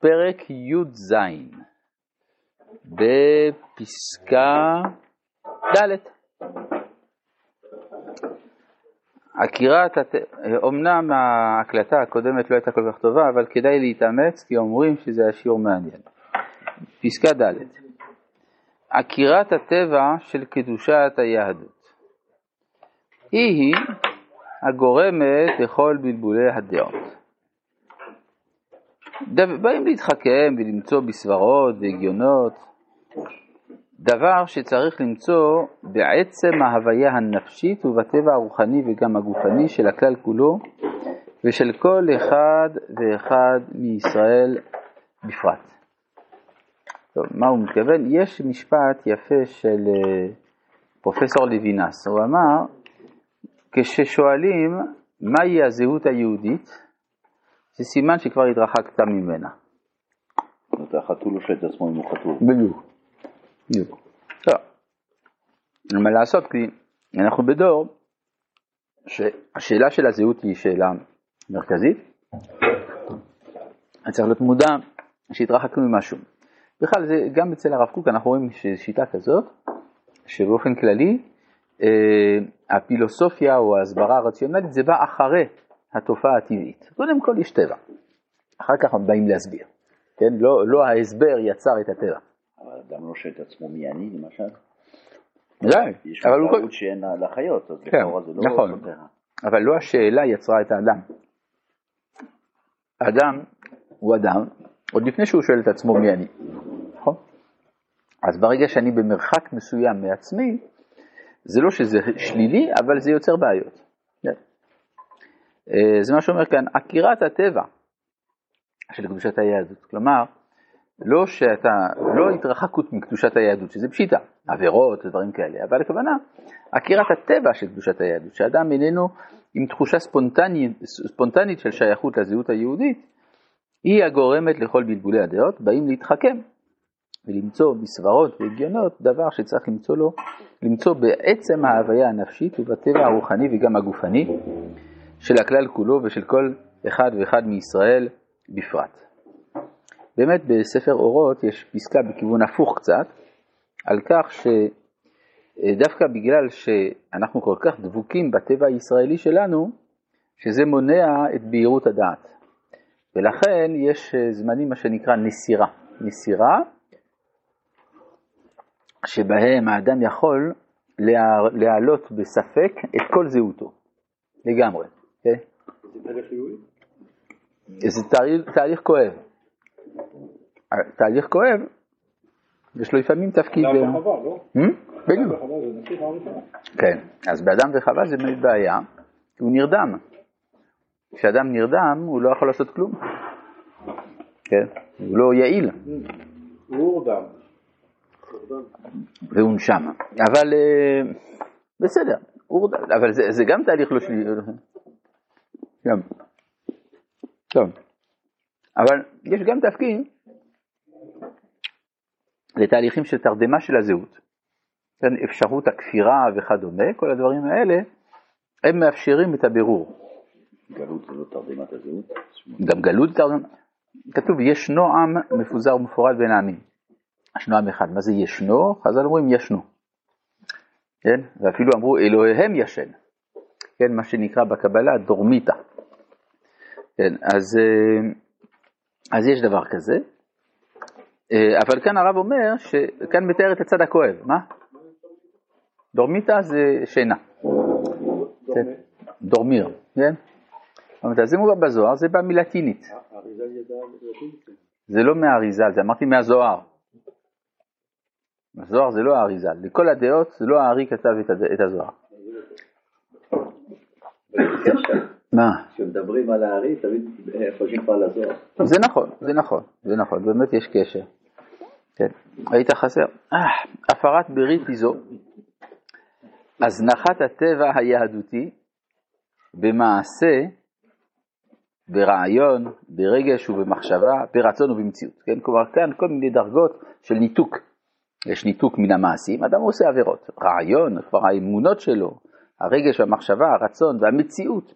פרק י"ז, בפסקה ד'. עקירת, הת... אמנם ההקלטה הקודמת לא הייתה כל כך טובה, אבל כדאי להתאמץ כי אומרים שזה היה שיעור מעניין. פסקה ד' עקירת הטבע של קדושת היהדות. היא היא הגורמת לכל בלבולי הדעות. באים להתחכם ולמצוא בסברות והגיונות, דבר שצריך למצוא בעצם ההוויה הנפשית ובטבע הרוחני וגם הגופני של הכלל כולו ושל כל אחד ואחד מישראל בפרט. טוב, מה הוא מתכוון? יש משפט יפה של אה, פרופסור לוינס, הוא אמר, כששואלים מהי הזהות היהודית, זה סימן שכבר התרחקת ממנה. זאת החתול לא שואל את עצמו אם הוא חתול. בדיוק. בדיוק. טוב. מה לעשות? כי אנחנו בדור שהשאלה של הזהות היא שאלה מרכזית. אני צריך להיות מודע שהתרחקנו ממשהו. בכלל, זה, גם אצל הרב קוק אנחנו רואים שיטה כזאת, שבאופן כללי אה, הפילוסופיה או ההסברה הרציונלית זה בא אחרי התופעה הטבעית. קודם כל יש טבע, אחר כך באים להסביר. כן? לא, לא ההסבר יצר את הטבע. אבל אדם לא שואל את עצמו מי אני למשל. ודאי, יש אבל הוא... מודעות שאין לחיות, אז כן, לכאורה זה לא נכון. אבל לא השאלה יצרה את האדם. האדם הוא אדם, עוד לפני שהוא שואל את עצמו מי אני, נכון? אז ברגע שאני במרחק מסוים מעצמי, זה לא שזה שלילי, אבל זה יוצר בעיות. אה, זה מה שאומר כאן, עקירת הטבע של קדושת היהדות. כלומר, לא שאתה, לא התרחקות מקדושת היהדות, שזה פשיטה, עבירות ודברים כאלה, אבל הכוונה, עקירת הטבע של קדושת היהדות, שאדם איננו עם תחושה ספונטנית, ספונטנית של שייכות לזהות היהודית, היא הגורמת לכל בלבולי הדעות, באים להתחכם ולמצוא בסברות והגיונות דבר שצריך למצוא לו, למצוא בעצם ההוויה הנפשית ובטבע הרוחני וגם הגופני של הכלל כולו ושל כל אחד ואחד מישראל בפרט. באמת בספר אורות יש פסקה בכיוון הפוך קצת, על כך שדווקא בגלל שאנחנו כל כך דבוקים בטבע הישראלי שלנו, שזה מונע את בהירות הדעת. ולכן יש זמנים מה שנקרא נסירה. נסירה שבהם האדם יכול לה- להעלות בספק את כל זהותו, לגמרי. כן? זה תהליך, תהליך כואב. תהליך כואב, יש לו לפעמים תפקיד... אדם וחווה, לא? Hmm? בדיוק. כן, אז באדם וחווה זה באמת בעיה, הוא נרדם. כשאדם נרדם הוא לא יכול לעשות כלום. כן, הוא לא יעיל, הוא דם. והוא נשם. אבל אה, בסדר, אבל זה, זה גם תהליך לא שלי. גם. טוב. אבל יש גם תפקיד לתהליכים של תרדמה של הזהות. כן, אפשרות הכפירה וכדומה, כל הדברים האלה, הם מאפשרים את הבירור. גלות זה לא תרדמת הזהות. גם גלות תרדמה. כתוב ישנו עם מפוזר ומפורד בין העמים. ישנו עם אחד. מה זה ישנו? חז"ל אומרים ישנו. כן? ואפילו אמרו אלוהיהם ישן. כן, מה שנקרא בקבלה דורמיתא. כן, אז, אה, אז יש דבר כזה. אה, אבל כאן הרב אומר שכאן מתאר את הצד הכואב. מה? דורמיתא זה שינה. כן. דורמיר, כן? אבל זה מובא בזוהר, זה בא מלטינית. לטינית. זה לא מהאריזל, זה אמרתי מהזוהר. הזוהר זה לא האריזל, לכל הדעות זה לא הארי כתב את, הזוהר. מה? כשמדברים על הארי, תמיד חושבים פה על הזוהר. זה נכון, זה נכון, זה נכון, באמת יש קשר. כן, היית חסר. אה, הפרת ברית היא זו, הזנחת הטבע היהדותי במעשה, ברעיון, ברגש ובמחשבה, ברצון ובמציאות. כן, כלומר כאן כל מיני דרגות של ניתוק. יש ניתוק מן המעשים, אדם עושה עבירות. רעיון, כבר האמונות שלו, הרגש והמחשבה, הרצון והמציאות,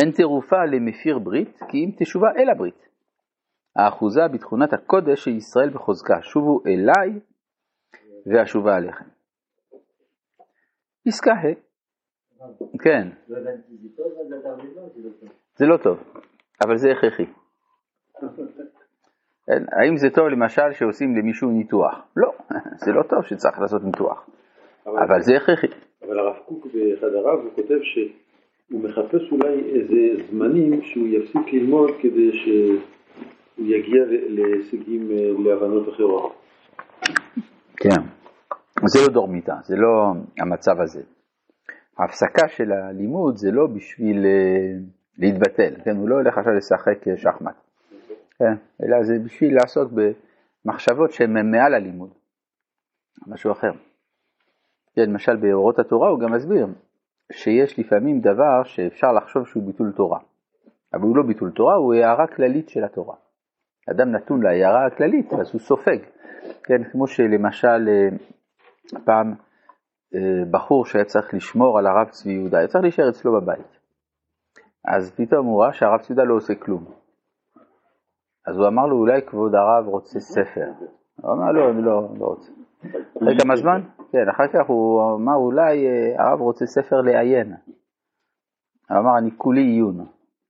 אין טירופה למפיר ברית, כי אם תשובה אל הברית. האחוזה בתכונת הקודש של ישראל בחוזקה, שובו אליי ואשובה עליכם. פסקה ה', כן, זה לא, טוב. אבל זה הכרחי. האם זה טוב למשל שעושים למישהו ניתוח? לא, זה לא טוב שצריך לעשות ניתוח, אבל זה הכרחי. אבל הרב קוק בחדריו הוא כותב שהוא מחפש אולי איזה זמנים שהוא יפסיק ללמוד כדי שהוא יגיע להישגים, אה, להבנות אחרות. כן, זה לא דור מיתה, זה לא המצב הזה. ההפסקה של הלימוד זה לא בשביל אה, להתבטל, כן? הוא לא הולך עכשיו לשחק אה, שחמט, כן? אלא זה בשביל לעסוק במחשבות שהן מעל הלימוד, משהו אחר. כן, למשל באורות התורה הוא גם מסביר שיש לפעמים דבר שאפשר לחשוב שהוא ביטול תורה, אבל הוא לא ביטול תורה, הוא הערה כללית של התורה. אדם נתון להערה הכללית, אז הוא סופג, כן, כמו שלמשל אה, פעם אה, בחור שהיה צריך לשמור על הרב צבי יהודה, היה צריך להישאר אצלו בבית. אז פתאום הוא ראה שהרב צבי יהודה לא עושה כלום. אז הוא אמר לו, אולי כבוד הרב רוצה ספר. הוא אמר לו, אני לא, לא רוצה. אחרי כמה זמן? כן, אחר כך הוא אמר, אולי אה, הרב רוצה ספר לעיין. הוא אמר, אני כולי עיון.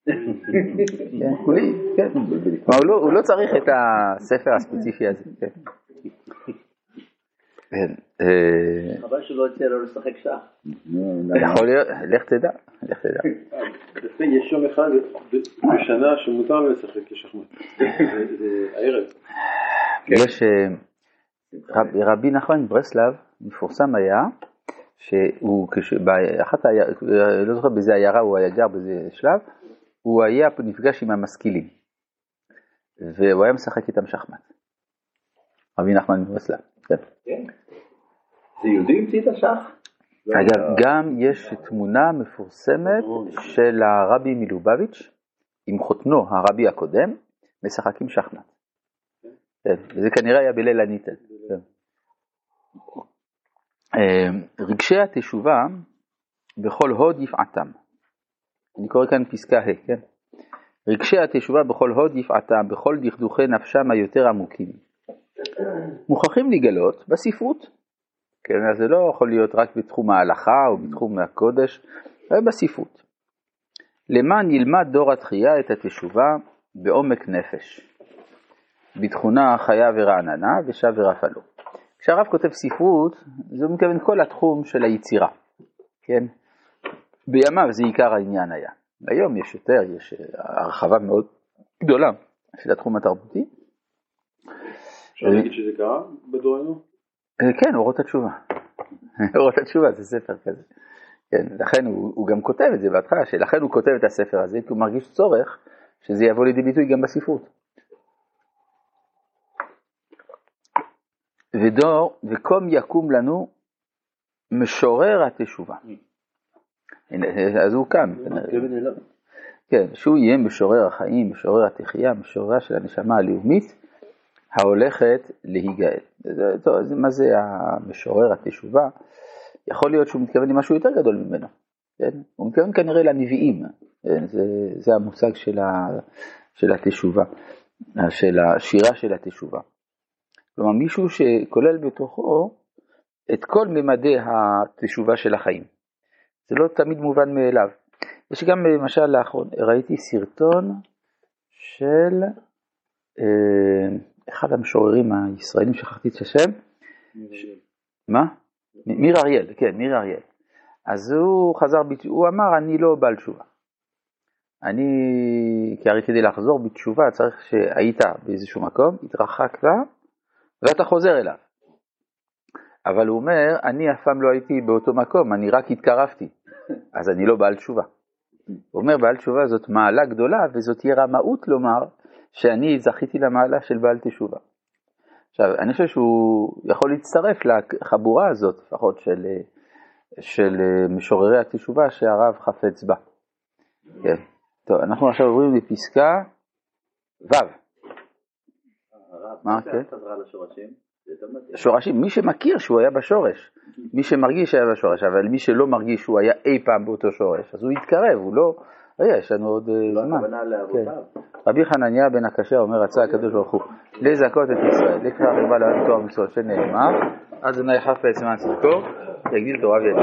כן, כולי, כן. כלומר, הוא לא- הוא לא צריך את הספר הספציפי הזה. כן. כן, אה, חבל שלא יוצא לו לשחק שח. יכול להיות, לך תדע, לך תדע. יש יום אחד בשנה שמותר לו לשחק כשחמט. זה- זה הערב. יש אה, רב- רבי נחמן מברסלב, מפורסם היה, שהוא, באחת, לא זוכר באיזה עיירה הוא היה גר באיזה שלב, הוא היה נפגש עם המשכילים, והוא היה משחק איתם שחמט. רבי נחמן מברסלב, כן. כן. זה יהודי המציא את השח? אגב, גם יש תמונה מפורסמת של הרבי מלובביץ' עם חותנו, הרבי הקודם, משחקים שחמט. כן, וזה כנראה היה בליל הניטל. אה, רגשי התשובה בכל הוד יפעתם. אני קורא כאן פסקה ה', כן? רגשי התשובה בכל הוד יפעתם, בכל דכדוכי נפשם היותר עמוקים. מוכרחים לגלות בספרות. כן, אז זה לא יכול להיות רק בתחום ההלכה או בתחום הקודש, אלא בספרות. למען ילמד דור התחייה את התשובה בעומק נפש, בתכונה חיה ורעננה ושב ורפה לו. כשהרב כותב ספרות, זה מתכוון כל התחום של היצירה, כן? בימיו זה עיקר העניין היה. היום יש יותר, יש הרחבה מאוד גדולה של התחום התרבותי. אפשר להגיד שזה קרה בדורנו? אה, כן, אורות התשובה. אורות התשובה זה ספר כזה. כן, לכן הוא, הוא גם כותב את זה בהתחלה, שלכן הוא כותב את הספר הזה, כי הוא מרגיש צורך שזה יבוא לידי ביטוי גם בספרות. ודור, וקום יקום לנו משורר התשובה. הנה, אז הוא קם. כן, שהוא יהיה משורר החיים, משורר התחייה, משוררה של הנשמה הלאומית ההולכת להיגאל. טוב, מה זה המשורר התשובה? יכול להיות שהוא מתכוון למשהו יותר גדול ממנו, כן? הוא מתכוון כנראה לנביאים, כן? זה, זה המושג של, ה, של התשובה, של השירה של התשובה. כלומר, מישהו שכולל בתוכו את כל ממדי התשובה של החיים. זה לא תמיד מובן מאליו. יש גם למשל לאחרונה, ראיתי סרטון של אה, אחד המשוררים הישראלים, שכחתי את השם, מה? מ- מיר אריאל, כן, מיר אריאל. אז הוא חזר, הוא אמר, אני לא בעל תשובה. אני, כי הרי כדי לחזור בתשובה צריך שהיית באיזשהו מקום, התרחקת, ואתה חוזר אליו. אבל הוא אומר, אני אף פעם לא הייתי באותו מקום, אני רק התקרבתי, אז אני לא בעל תשובה. הוא אומר, בעל תשובה זאת מעלה גדולה, וזאת תהיה רמאות לומר שאני זכיתי למעלה של בעל תשובה. עכשיו, אני חושב שהוא יכול להצטרף לחבורה הזאת, לפחות של, של משוררי התשובה שהרב חפץ בה. כן. טוב, אנחנו עכשיו עוברים לפסקה ו'. מה, מה כן? חזרה לשורשים? שורשים, מי שמכיר שהוא היה בשורש, מי שמרגיש שהיה בשורש, אבל מי שלא מרגיש שהוא היה אי פעם באותו שורש, אז הוא יתקרב, הוא לא, יש לנו עוד אה, לא זמן. לאבותיו. רבי חנניה בן הקשה אומר, רצה הקדוש ברוך הוא לזכות את ישראל, לקראת הרבה לעולם תואר מצוות שנאמר, אדוני חפץ למען צדקו, יגדיל תורה וידע.